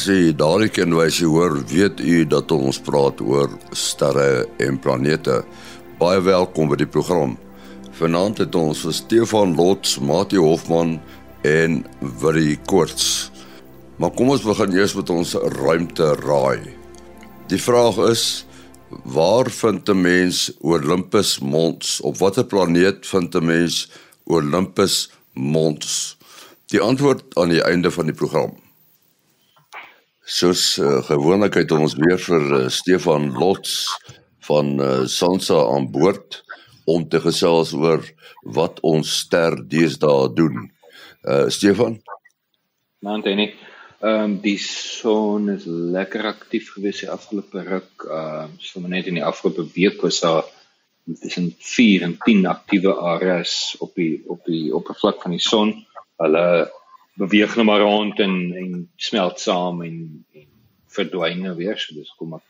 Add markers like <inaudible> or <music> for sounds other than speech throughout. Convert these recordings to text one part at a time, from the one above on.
As jy daardie kenwysie hoor, weet u dat ons praat oor sterre en planete. Baie welkom by die program. Vanaand het ons vir Stefan Lots, Mati Hofman en Willie Koorts. Maar kom ons begin eers met ons ruimte raai. Die vraag is waar vind 'n mens Olympus Mons? Op watter planeet vind 'n mens Olympus Mons? Die antwoord aan die einde van die program. Soos uh, gewoonlik het ons weer vir uh, Stefan Lots van uh, Sansa aan boord om te gesels oor wat ons ster deesdae doen. Uh Stefan? Manteni. Ehm um, die son is lekker aktief gewees die afgelope ruk. Ehm uh, so net in die afgelope week was daar tussen 4 en 10 aktiewe areas op die op die oppervlak van die son. Hulle beweeg nou maar rond en en smelt saam en en verdwyn nou weer so dis kom ek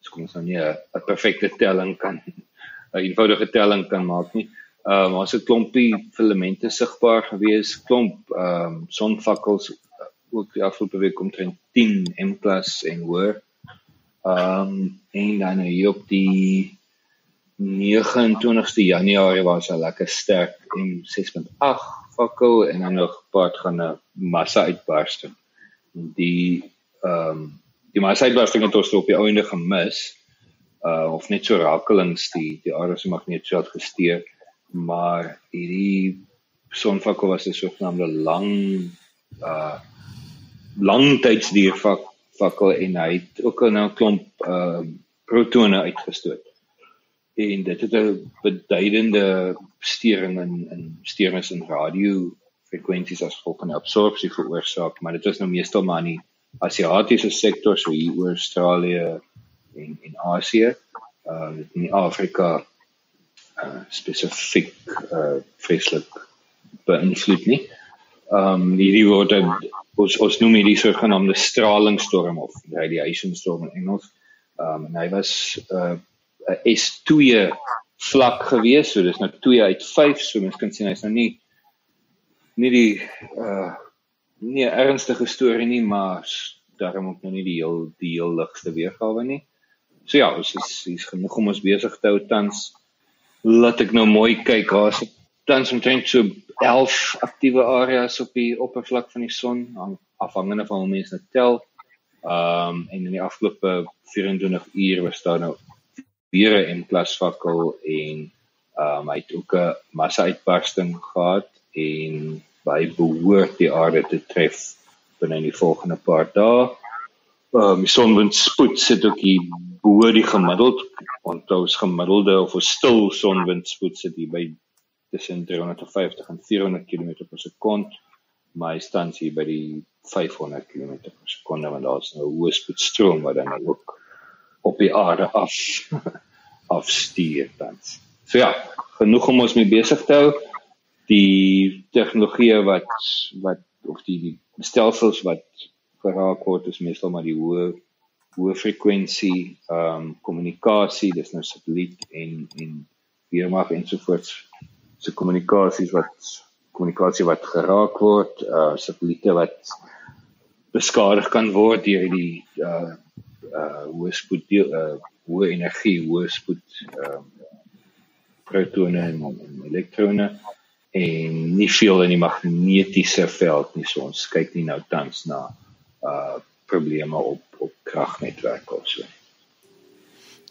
dis kom ons nou nie 'n perfekte telling kan 'n eenvoudige telling kan maak nie. Ehm um, ons het klompie filamente sigbaar gewees, klomp ehm um, sonvakkels uh, ook die afgelope week omtrent 10 M+ en hoër. Ehm um, en dan nou hier op die 29ste Januarie was 'n lekker sterk M6.8 fakkel en dan nog part gaan 'n massa uitbarsting. Die ehm um, die massa uitbarsting het ons op die einde gemis. Uh of net so rakelings die die aarde se magnetveld gesteer, maar hierdie sonvakkel was 'n sogenaamde lang uh langtydsdier vak fakkel en hy het ook nou 'n klomp uh protone uitgestoot en dit het 'n beduidende stering in in steurings in radio frekwensies as gevolg van absorpsie veroorsaak, maar dit was nou meestal maar in die Asiatiese sektor so hier oor Australië en en Asië, uh in Afrika uh spesifiek uh vreeslik beïnvloed nie. Um hierdie word ons ons noem hierdie sogenaamde stralingstorm of radiation storm in Engels. Um en hy was uh 'n S2 vlak gewees. So dis nou 2 uit 5. So mens kan sien hy's nou nie nie die uh nie ernstige storie nie, maar daarom ook nou nie die heel die heel ligste weergawe nie. So ja, ons is hier's genoeg om ons besig te hou tans. Laat ek nou mooi kyk. Daar's tans omtrent so 11 aktiewe areas op die oppervlak van die son, afhangende van hoe mense dit tel. Ehm um, en in die afgelope 24 uur was daar nou weer 'n plasvakkel en um, hy het ook 'n massa uitbarsting gehad en by behoort die aarde te tref binne die volgende paar dae. Ehm um, die sonwindspoed sit ook hier bo die gemiddeld want ons gemiddelde of 'n stil sonwindspoed sit hier by tussen 350 en 400 km per sekond maar hy staan hier by die 500 km per sekonde want daar's nou 'n hoë spoedstroom wat dan ook op die aarde af <laughs> afstuur tans. So ja, genoeg om ons mee besig te hou. Die tegnologie wat wat of die, die stelsels wat geraak word is meestal maar die hoë hoë frekwensie ehm um, kommunikasie, dis nou satelliet en en weermag ensovoorts. So kommunikasies wat kommunikasie wat geraak word, uh satelliete wat beskadig kan word deur die uh uh hoë spoed uh hoë energie, hoë spoed ehm um, protone en, en elektrone en nie veel in die magnetiese veld nie. So ons kyk nie nou tans na uh probleme op op kragnetwerke of so.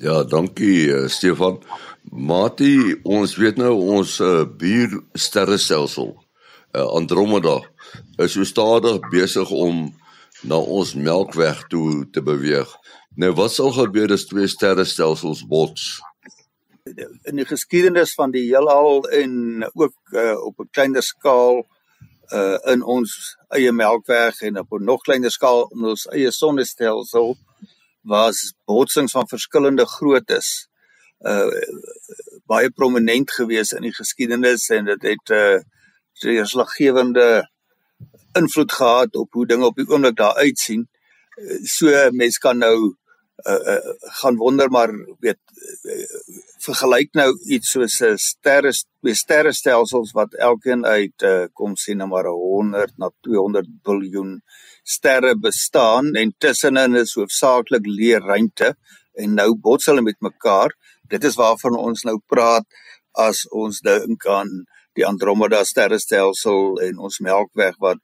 Ja, dankie uh, Stefan. Mati, ons weet nou ons uh, buur sterrestelsel uh, Andromeda is so stadig besig om na ons Melkweg toe te beweeg. Nou wat sal gebeur as twee sterrestelsels bots? In die geskiedenis van die heelal en ook uh, op 'n kleiner skaal uh in ons eie Melkweg en op 'n nog kleiner skaal in ons eie sonnestelsel was botsings van verskillende groottes uh baie prominent gewees in die geskiedenis en dit het 'n uh, deurslaggewende invloed gehad op hoe dinge op die oomblik daar uitsien. So mense kan nou uh, uh, gaan wonder maar weet uh, vergelyk nou iets soos 'n sterre twee sterrestelsels wat elkeen uit uh, kom sien nou maar 100 na 200 biljoen sterre bestaan en tussenin is hoofsaaklik leë ruimte en nou bots hulle met mekaar. Dit is waarvan ons nou praat as ons dink aan die Andromeda sterrestelsel en ons Melkweg wat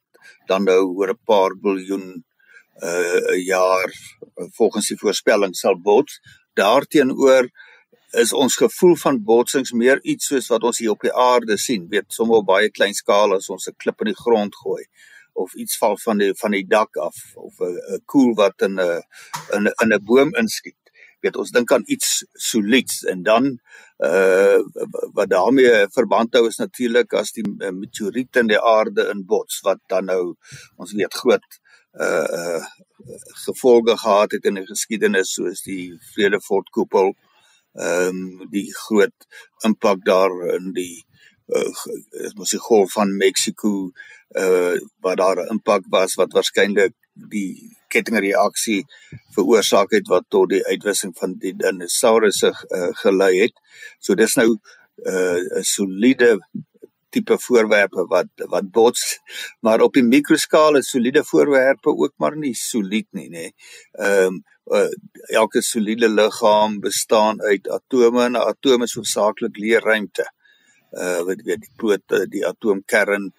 dan nou oor 'n paar biljoen uh jaar volgens die voorspelling sal bots. Daarteenoor is ons gevoel van botsings meer iets soos wat ons hier op die aarde sien, weet sommer op baie klein skaal as ons 'n klip in die grond gooi of iets val van die van die dak af of 'n koel wat 'n in 'n in 'n boom inskiet. Weet ons dink aan iets solieds en dan uh wat daarmee verband hou is natuurlik as die meteoriet in die aarde inbots wat dan nou ons weet groot uh uh gevolge gehad het in die geskiedenis soos die Vredefort koepel ehm um, die groot impak daar in die uh, mos die golf van Mexiko uh wat daar 'n impak was wat waarskynlik die kettingreaksie veroorsaak het wat tot die uitwissing van die dinosourusse uh, gelei het. So dis nou 'n uh, soliede tipe voorwerpe wat wat bots maar op die mikroskaal is soliede voorwerpe ook maar nie solied nie nê. Ehm um, uh, elke soliede liggaam bestaan uit atome en 'n atom is hoofsaaklik leë ruimte. Uh wat weet die prote, die atoomkern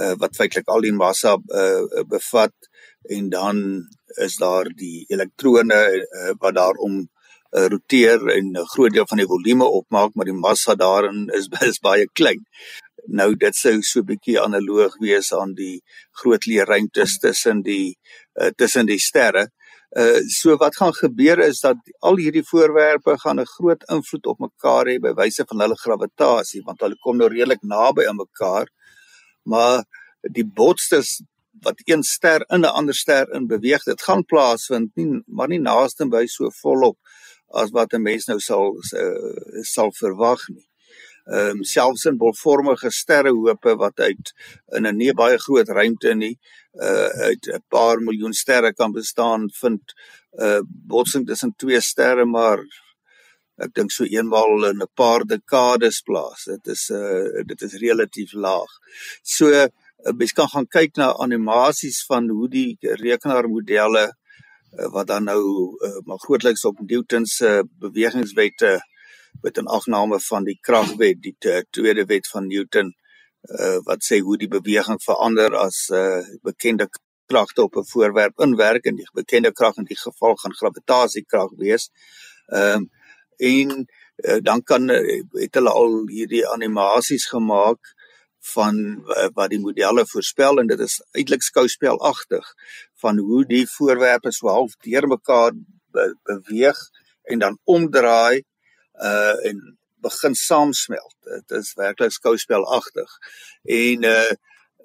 uh wat feitelik al die massa uh bevat en dan is daar die elektrone uh, wat daarom uh, roteer en 'n groot deel van die volume opmaak maar die massa daarin is <laughs> is baie klein. Nou dit sou so 'n bietjie analoog wees aan die groot leë ruimtes tussen die uh, tussen die sterre. Uh so wat gaan gebeur is dat al hierdie voorwerpe gaan 'n groot invloed op mekaar hê by wyse van hulle gravitasie want hulle kom nou redelik naby aan mekaar. Maar die botstes wat een ster in 'n ander ster in beweeg, dit gaan plaasvind nie maar nie naaste by so volop as wat 'n mens nou sal uh, sal verwag nie. Ehm um, selfs in bolvormige sterrehope wat uit in 'n nie baie groot ruimte nie uh uit 'n paar miljoen sterre kan bestaan vind uh botsing tussen twee sterre maar ek dink so eenmal in 'n paar dekades plaas. Dit is uh dit is relatief laag. So mens kan gaan kyk na animasies van hoe die rekenaarmodelle uh, wat dan nou uh, maar grootliks op Newton se bewegingswette uh, met 'n afname van die kragwet, die tweede wet van Newton uh, wat sê hoe die beweging verander as 'n uh, bekende kragte op 'n voorwerp inwerk en die bekende krag in die geval gaan gravitasiekrag wees. Ehm um, en uh, dan kan het hulle al hierdie animasies gemaak van uh, wat die modelle voorspel en dit is eintlik skouspelagtig van hoe die voorwerpe so half deurmekaar be beweeg en dan omdraai uh en begin saamsmelt. Dit is werklik skouspelagtig. En uh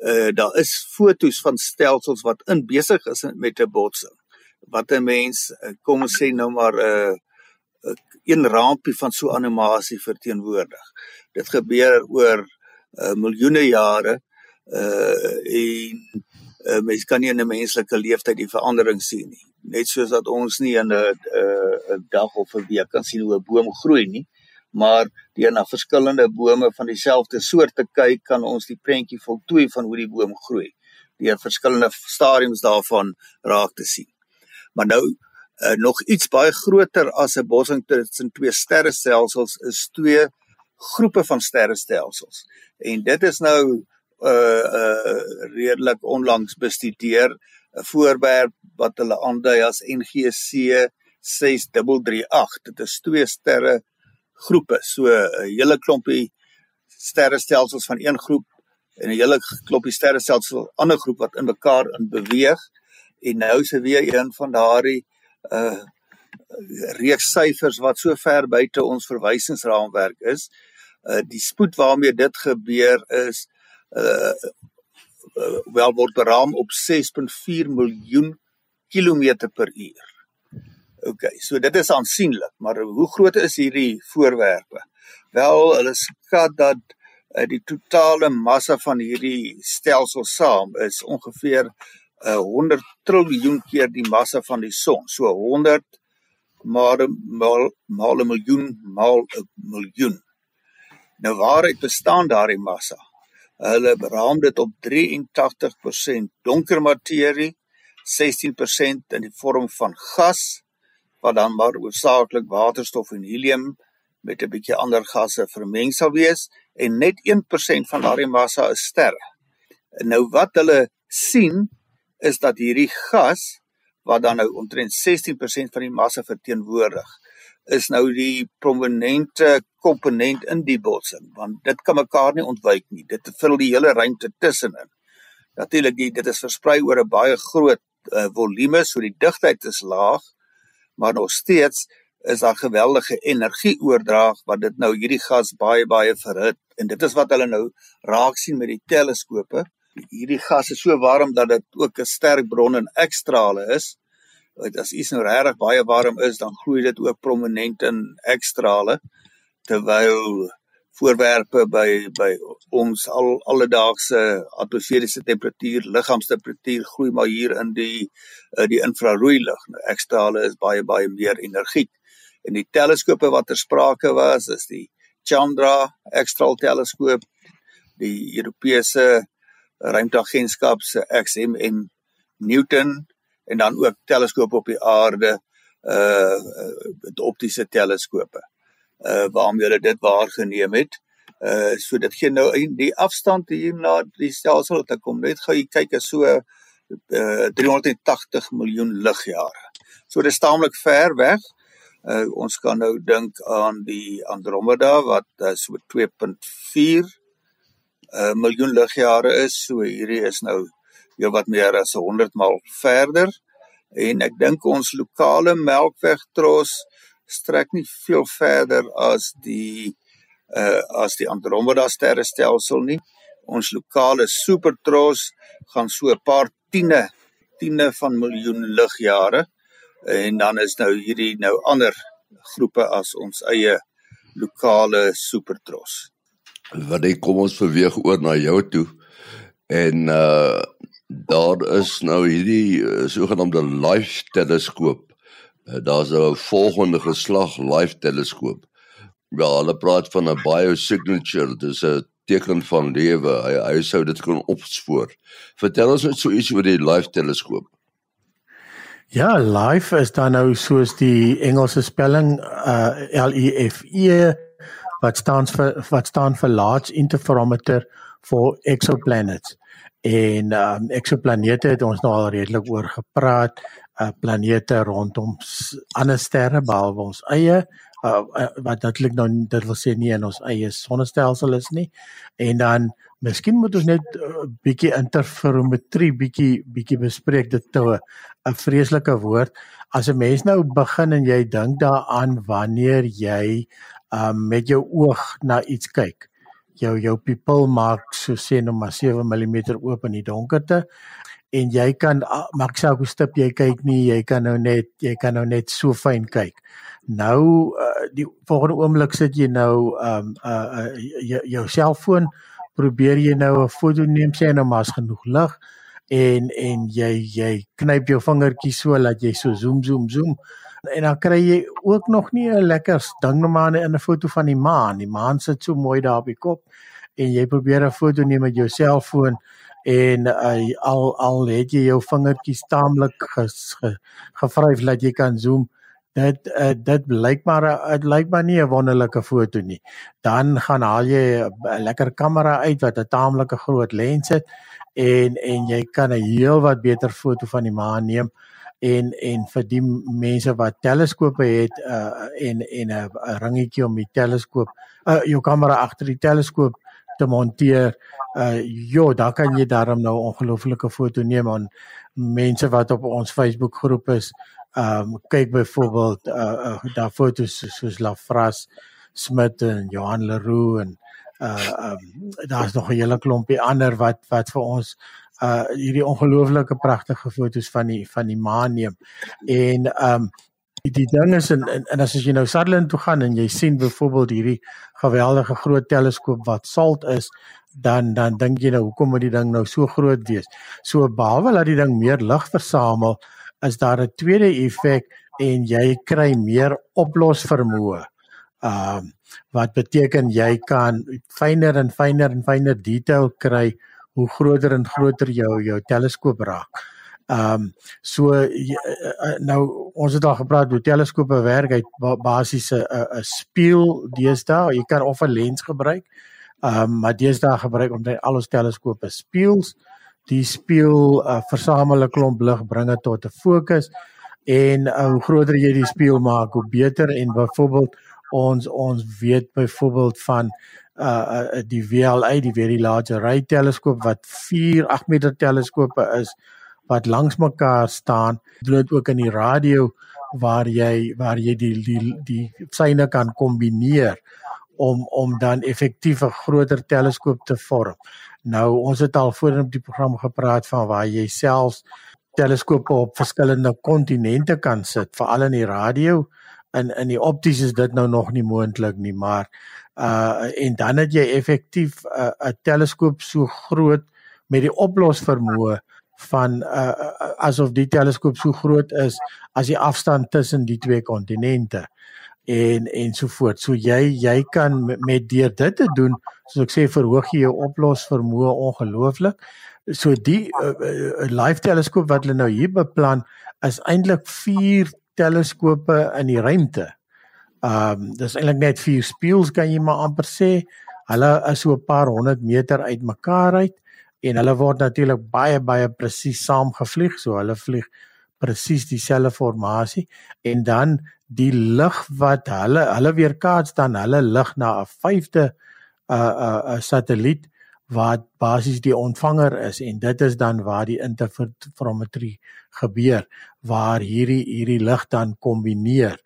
uh daar is fotos van stelsels wat in besig is met 'n botsing. Wat 'n mens kom ons sê nou maar 'n uh, een rampie van so animasie verteenwoordig. Dit gebeur oor uh, miljoene jare uh en uh, mens kan nie in 'n menslike lewenstyd die verandering sien nie. Net soos dat ons nie in 'n 'n dag of 'n week kan sien hoe 'n boom groei nie, maar deur na verskillende bome van dieselfde soort te kyk, kan ons die prentjie voltooi van hoe die boom groei. Deur verskillende stadiums daarvan raak te sien. Maar nou uh, nog iets baie groter as 'n botsing tussen twee sterrestelsels is twee groepe van sterrestelsels. En dit is nou uh uh redelik onlangs bestudeer 'n voorwerp wat hulle aandui as NGC 6338 dit is twee sterre groepe so 'n hele klompie sterrestelsels van een groep en 'n hele klompie sterrestelsels van 'n ander groep wat in mekaar in beweeg. En nou is weer een van daardie uh reeks syfers wat so ver buite ons verwysingsraamwerk is uh die spoed waarmee dit gebeur is uh, wel word beraam op 6.4 miljoen kilometer per uur. OK, so dit is aansienlik, maar hoe groot is hierdie voorwerpe? Wel, hulle skat dat uh, die totale massa van hierdie stelsel saam is ongeveer uh, 100 triljoen keer die massa van die son. So 100 maal maal maal 'n miljoen maal 'n miljoen. Nou waaruit bestaan daardie massa? Hulle beraam dit op 83% donker materie, 16% in die vorm van gas wat dan maar oorsaaklik waterstof en helium met 'n bietjie ander gasse vermeng sal wees en net 1% van daardie massa is sterre. Nou wat hulle sien is dat hierdie gas wat dan nou omtrent 16% van die massa verteenwoordig is nou die prominente komponent in die botsing want dit kan mekaar nie ontwyk nie. Dit vul die hele ruimte tussenin. Natuurlik dit is versprei oor 'n baie groot uh, volume so die digtheid is laag maar nog steeds is daar geweldige energieoordrag wat dit nou hierdie gas baie baie verhit. En dit is wat hulle nou raak sien met die teleskope. Hierdie gas is so warm dat dit ook 'n sterk bron in ekstrale is as iets nou regtig baie warm is dan gloei dit ook prominent in ekstrale terwyl voorwerpe by by ons al alledaagse atmosferiese temperatuur liggaamstemperatuur groei maar hier in die uh, die infrarooi lig. Nou ekstrale is baie baie meer energiek. En die teleskope wat ter sprake was is die Chandra ekstraal teleskoop die Europese ruimteagentskap se XMM Newton en dan ook teleskope op die aarde uh optiese teleskope uh waarmee hulle dit waargeneem het. Uh so dit gee nou die afstand hier na die stelsel wat kom net gou kyk is so uh 380 miljoen ligjare. So dit is taamlik ver weg. Uh ons kan nou dink aan die Andromeda wat uh, so 2.4 uh miljoen ligjare is. So hierdie is nou jou wat meer as 100 maal verder en ek dink ons lokale melkwegtros strek nie veel verder as die uh as die Andromeda sterrestelsel nie. Ons lokale supertros gaan so 'n paar tiene tiene van miljoen ligjare en dan is nou hierdie nou ander groepe as ons eie lokale supertros. Wat ek kom ons beweeg oor na jou toe en uh daar is nou hierdie uh, sogenaamde life teleskoop. Uh, Daar's nou 'n volgende geslag life teleskoop. Ja, hulle praat van 'n biosignature, dis 'n teken van lewe. Hy hy sou dit kon opspoor. Vertel ons net so iets oor die life teleskoop. Ja, life is dan nou soos die Engelse spelling uh L E F E wat staan vir wat staan vir large interferometer for exoplanets en um, eksoplanete het ons nou al redelik oor gepraat uh, planete rondom ander sterre behalwe ons eie uh, uh, wat natuurlik nou dit wil sê nie in ons eie sonnestelsel is nie. En dan miskien moet ons net 'n uh, bietjie interferometrie bietjie bietjie bespreek. Dit toe 'n vreeslike woord. As 'n mens nou begin en jy dink daaraan wanneer jy um, met jou oog na iets kyk jou jou pupil maak so sê nou maar 7 mm oop in die donkerte en jy kan maak sê hoe stip jy kyk nie jy kan nou net jy kan nou net so fyn kyk. Nou uh, die volgende oomblik sit jy nou um uh, uh jou selfoon probeer jy nou 'n foto neem sê nou maar as genoeg lig en en jy jy knyp jou vingertjies so dat jy so zoom zoom zoom en dan kry jy ook nog nie 'n lekker ding nog maar in 'n foto van die maan. Die maan sit so mooi daar op die kop en jy probeer 'n foto neem met jou selfoon en uh, al al het jy jou vingertjies taamlik ges, ge, gevryf dat jy kan zoom. Dit uh, dit blyk maar dit lyk maar nie 'n wonderlike foto nie. Dan gaan haal jy 'n lekker kamera uit wat 'n taamlike groot lens het en en jy kan 'n heel wat beter foto van die maan neem en en vir die mense wat teleskope het uh en en 'n ringetjie om die teleskoop uh jou kamera agter die teleskoop te monteer uh jo dan kan jy daarom nou ongelooflike foto neem aan mense wat op ons Facebook groep is. Um kyk byvoorbeeld uh, uh daar fotos soos Lafras Smit en Johan Leroux en uh um daar's nog 'n hele klompie ander wat wat vir ons uh hierdie ongelooflike pragtige fotos van die van die maan neem. En um die, die ding is en, en, en as jy nou Sutherland toe gaan en jy sien byvoorbeeld hierdie geweldige groot teleskoop wat salt is, dan dan dink jy nou hoekom moet die ding nou so groot wees? So behalwe dat die ding meer lig versamel, is daar 'n tweede effek en jy kry meer oplosvermoë. Ehm uh, wat beteken jy kan fyner en fyner en fyner detail kry hoe groter en groter jou jou teleskoop raak. Ehm um, so nou ons het al gepraat hoe teleskope werk uit basies 'n 'n spieël deesdae. Jy kan of 'n lens gebruik. Ehm um, maar deesdae gebruik ons al ons teleskope spieëls. Die spieël uh, versamel 'n klomp lig, bring dit tot 'n fokus en uh, hoe groter jy die spieël maak, hoe beter en byvoorbeeld ons ons weet byvoorbeeld van uh, uh die VLA die Very Large Array teleskoop wat 4 8 meter teleskope is wat langs mekaar staan doen dit ook in die radio waar jy waar jy die die die syne kan kombineer om om dan effektief 'n groter teleskoop te vorm. Nou ons het al voorheen op die program gepraat van waar jy selfs teleskope op verskillende kontinente kan sit, veral in die radio. In in die opties is dit nou nog nie moontlik nie, maar uh en dan het jy effektief 'n uh, teleskoop so groot met die oplosvermoë van uh, uh asof die teleskoop so groot is as die afstand tussen die twee kontinente en en so voort. So jy jy kan met deur dit te doen, soos ek sê verhoog jy jou oplosvermoë ongelooflik. So die uh, uh, live teleskoop wat hulle nou hier beplan is eintlik 4 teleskope in die ruimte. Ehm um, dis eintlik net vier spieëls kan jy maar amper sê. Hulle is so 'n paar honderd meter uitmekaar uit en hulle word natuurlik baie baie presies saamgevlieg. So hulle vlieg presies dieselfde formasie en dan die lig wat hulle hulle weerkaats dan hulle lig na 'n vyfde 'n uh, 'n uh, 'n uh, satelliet wat basies die ontvanger is en dit is dan waar die interferometrie gebeur waar hierdie hierdie lig dan kombineer.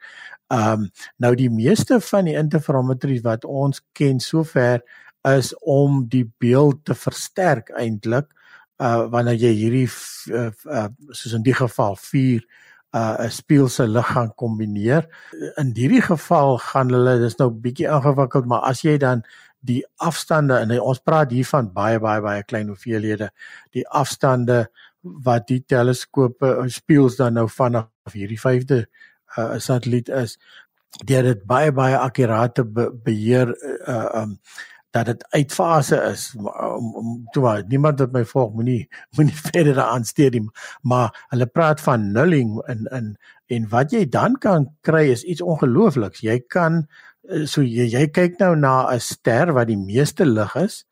Ehm um, nou die meeste van die interferometries wat ons ken sover is om die beeld te versterk eintlik uh wanneer jy hierdie uh, uh soos in die geval 4 uh 'n speelse lig gaan kombineer. In hierdie geval gaan hulle dis nou bietjie ingewikkeld, maar as jy dan die afstande en ons praat hier van baie baie baie klein hoeveelhede, die afstande wat die teleskope speels dan nou vanaf hierdie 5de 'n uh, satelliet is deur dit baie baie akkurate be, beheer uh um dat dit uitfase is. Um, um, toe maar niemand wat my volg moenie <laughs> moenie verder daaraan steur nie. Maar hulle praat van nulling in in en wat jy dan kan kry is iets ongeloofliks. Jy kan so jy, jy kyk nou na 'n ster wat die meeste lig is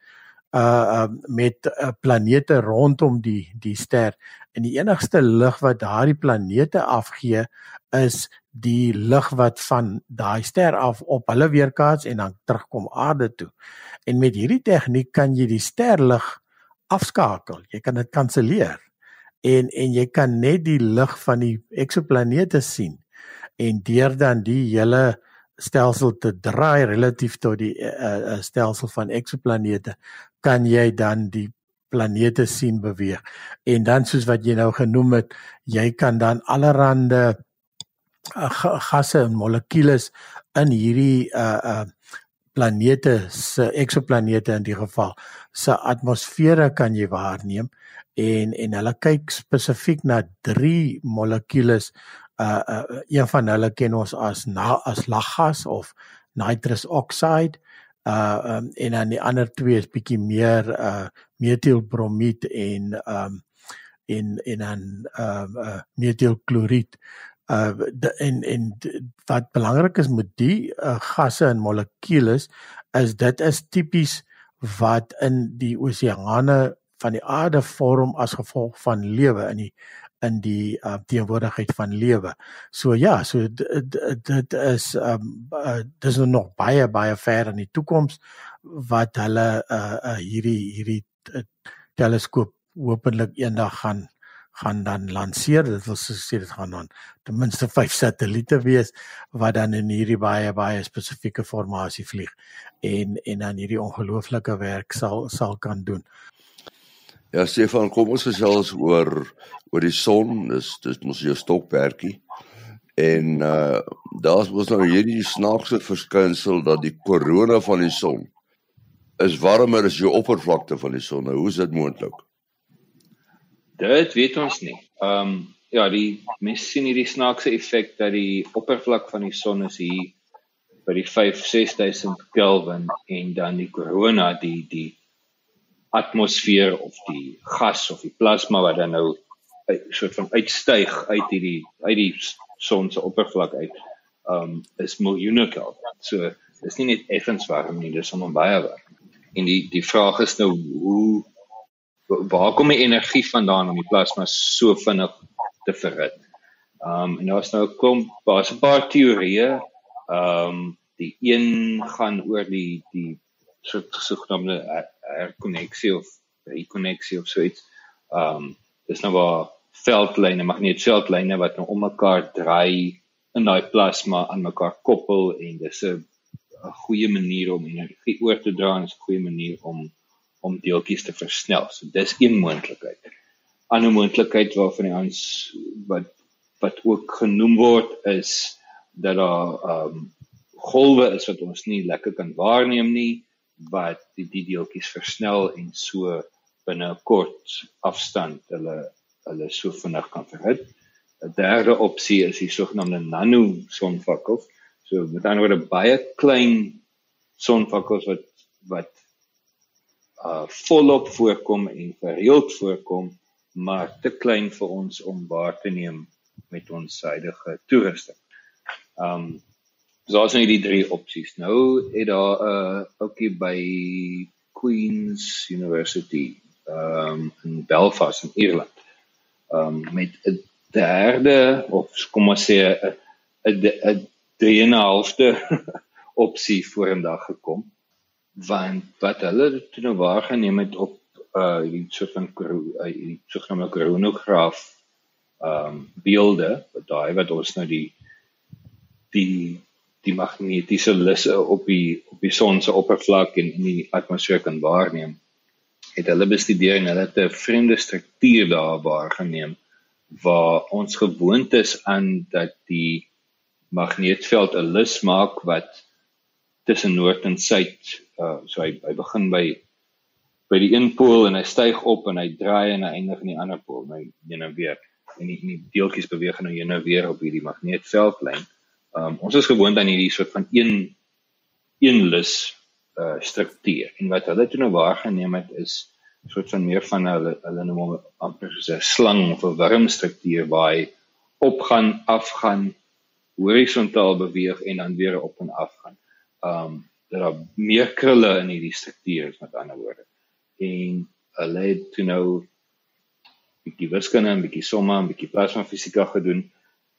uh, uh met 'n uh, planete rondom die die ster en die enigste lig wat daardie planete afgee is die lig wat van daai ster af op hulle weerkaats en dan terugkom aarde toe. En met hierdie tegniek kan jy die sterlig afskakel. Jy kan dit kanselleer. En en jy kan net die lig van die eksoplanete sien. En deur dan die hele stelsel te draai relatief tot die uh, stelsel van eksoplanete kan jy dan die planete sien beweeg. En dan soos wat jy nou genoem het, jy kan dan allerhande gasse en molekules in hierdie uh uh planete se eksoplanete in die geval se atmosfere kan jy waarneem en en hulle kyk spesifiek na drie molekules uh, uh een van hulle ken ons as na as laggas of nitrous oxide uh um, en dan die ander twee is bietjie meer uh metielbromied en um en en dan uh, uh metielkloried uh en en wat belangrik is met die uh, gasse en molekules is dit is tipies wat in die oseane van die aarde vorm as gevolg van lewe in die in die uh, teenwoordigheid van lewe. So ja, so dit is um uh, dis nog baie baie ver in die toekoms wat hulle uh, uh hierdie hierdie uh, teleskoop hopelik eendag gaan gaan dan lanseer. Dit wil sê dit gaan dan ten minste 5 satelliete wees wat dan in hierdie baie baie spesifieke formasie vlieg en en dan hierdie ongelooflike werk sal sal kan doen. Ja, Stefan, kom ons gesels oor oor die son. Dis dis mos jou stokperdjie. En uh daar's mos nou hierdie snaakse verskynsel dat die korona van die son is warmer as die oppervlakte van die son. Nou, hoe is dit moontlik? Dit weet ons nie. Ehm um, ja, die mens sien hierdie snaakse effek dat die oppervlak van die son is hier by die 5-6000 Kelvin en dan die korona die die atmosfeer of die gas of die plasma wat dan nou 'n soort van uitstyg uit hierdie uit die son se oppervlak uit um is miljoene Kelvin. So dis nie net effens warm nie, dis sommer baie warm. En die die vraag is nou hoe waar kom die energie vandaan om die plasma so vinnig te verhit? Um en daar's nou 'n klomp, daar's 'n paar teorieë. Um die een gaan oor die die soort sogenaamde herkonneksie of rekonneksie of so iets. Um dis nou waar veldlyne, magneetveldlyne wat nou om mekaar draai in daai plasma aan mekaar koppel en dis 'n goeie manier om energie oor te dra en 'n goeie manier om om deeltjies te versnel. So dis een moontlikheid. 'n Ander moontlikheid waarvan die ons wat wat ook genoem word is dat daar um golwe is wat ons nie lekker kan waarneem nie wat die die deeltjies versnel en so binne 'n kort afstand hulle hulle so vinnig kan verhit. 'n Derde opsie is die sogenaamde nano sonvakkels. So met ander woorde baie klein sonvakkels wat wat uh volop voorkom en gereeld voorkom, maar te klein vir ons om waar te neem met ons huidige toerusting. Um So daar's nou die drie opsies. Nou het daar 'n uh, ouetjie by Queen's University um in Belfast in Ierland. Um met 'n derde of kom ons sê 'n 'n 'n 'n halfte <laughs> opsie vorendag gekom want wat hulle toe nou waargeneem het op uh die soort van uh, die sogenaamde koronograaf um beelde wat daai wat ons nou die die die magnetiese lisse op die op die son se oppervlak en in die atmosfeer kan waarneem. Het hulle bestudeer en hulle het 'n vreemde struktuur daar waargeneem waar ons gewoond is aan dat die magneetveld 'n lus maak wat tussen noord en suid uh so hy hy begin by by die een pool en hy styg op en hy draai en hy eindig in die ander pool. Nou heen en weer. En die, die deeltjies beweeg nou heen en weer op hierdie magneetveldlyn um, ons is gewoond aan hierdie soort van een een lus uh struktuur en wat hulle toe nou waargeneem het is soort van meer van hulle hulle noem hom amper soos 'n slang of 'n wurmstruktuur waar hy opgaan, afgaan, horisontaal beweeg en dan weer op en af gaan. Um dat daar meer krulle in hierdie struktuur is met ander woorde. En hulle het toe nou bietjie wiskunde en bietjie somme en bietjie plasma fisika gedoen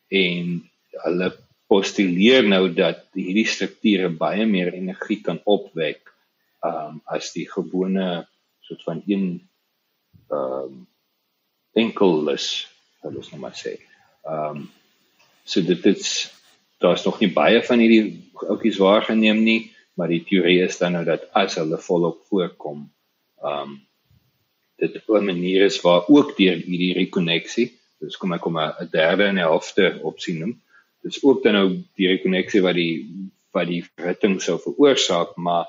en hulle postuleer nou dat hierdie strukture baie meer energie kan opwek um as die gewone soort van een um enkellus wat ons nou maar sê. Um so dit is daar's nog nie baie van hierdie oudjies waargeneem nie, maar die teorie is dan nou dat as hulle volop voorkom, um dit 'n manier is waar ook deur hierdie rekonneksie, dis kom ek kom 'n derde en 'n helfte opsien noem, dis ook dan nou die rekonneksie wat die wat die verhitting sou veroorsaak, maar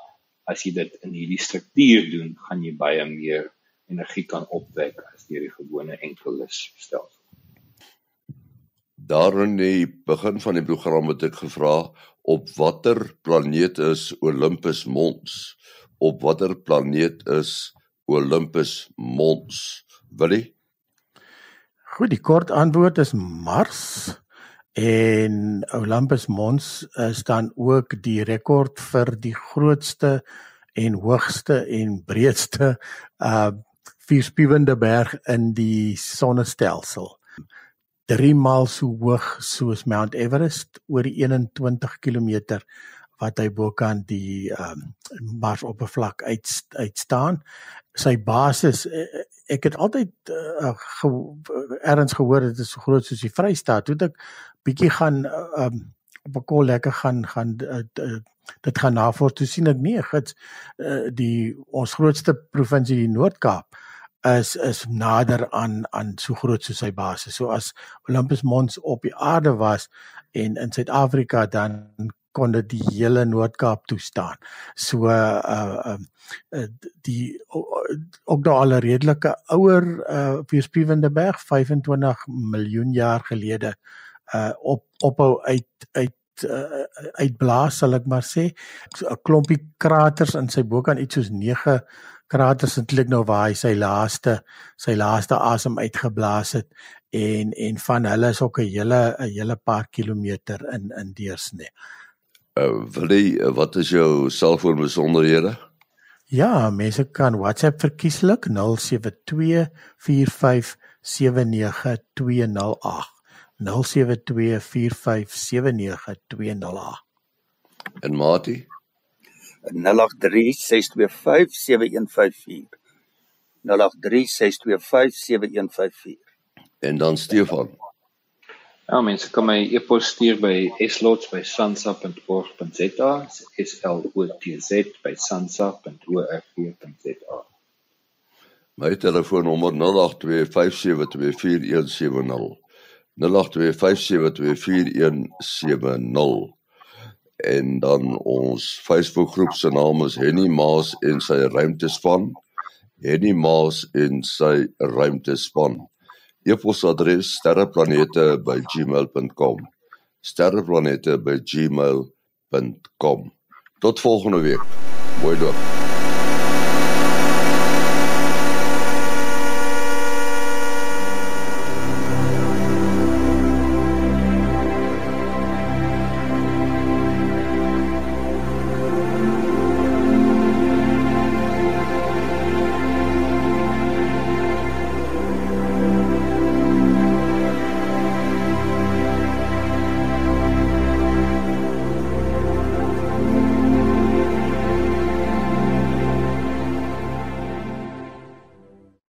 as jy dit in hierdie struktuur doen, gaan jy baie meer energie kan opwek as deur die gewone enkelus stelsel. Daarin die begin van die program het ek gevra op watter planeet is Olympus Mons? Op watter planeet is Olympus Mons? Willie? Goed, die kort antwoord is Mars. En Olympus Mons is dan ook die rekord vir die grootste en hoogste en breedste uh vierspiewende berg in die sonnestelsel. 3 maal so hoog soos Mount Everest oor die 21 km wat hy bokant die um Marsoppervlak uit uitstaan. Sy basis eh, ek het altyd uh, ge, erns gehoor dit is so groot soos die Vrystaat. Toe ek bietjie gaan uh, um op 'n kol lekker gaan gaan uh, uh, dit gaan navors toe sien ek nie gits uh, die ons grootste provinsie die Noord-Kaap is is nader aan aan so groot soos sy basis. So as Olympus Mons op die aarde was en in Suid-Afrika dan kon dit die hele Noord-Kaap toestaan. So uh uh die ook daar al redelike ouer uh Weerspiewende berg 25 miljoen jaar gelede uh op ophou uit uit uh, uitblaas sal ek maar sê 'n klompie kraters in sy bokant iets soos 9 kraters eintlik nou waar hy sy laaste sy laaste asem uitgeblaas het en en van hulle is ook 'n hele 'n hele paar kilometer in in deursnee. Uh, wil jy wat is jou selfoon besonderhede? Ja, mense kan WhatsApp verkieslik 0724579208. 0724579208. En Mati 0836257154. 0836257154. En dan Stefan. Ja, mense kan my e-pos stuur by slots@sansa.org.za, s l o t z by sansa.org.za. My telefoonnommer 0825724170. 0825724170 en dan ons Facebookgroep se naam is Henny Maas en sy ruimtespan. Henny Maas en sy ruimtespan. E-posadres sterreplanete@gmail.com. sterreplanete@gmail.com. Tot volgende week. Mooi dag.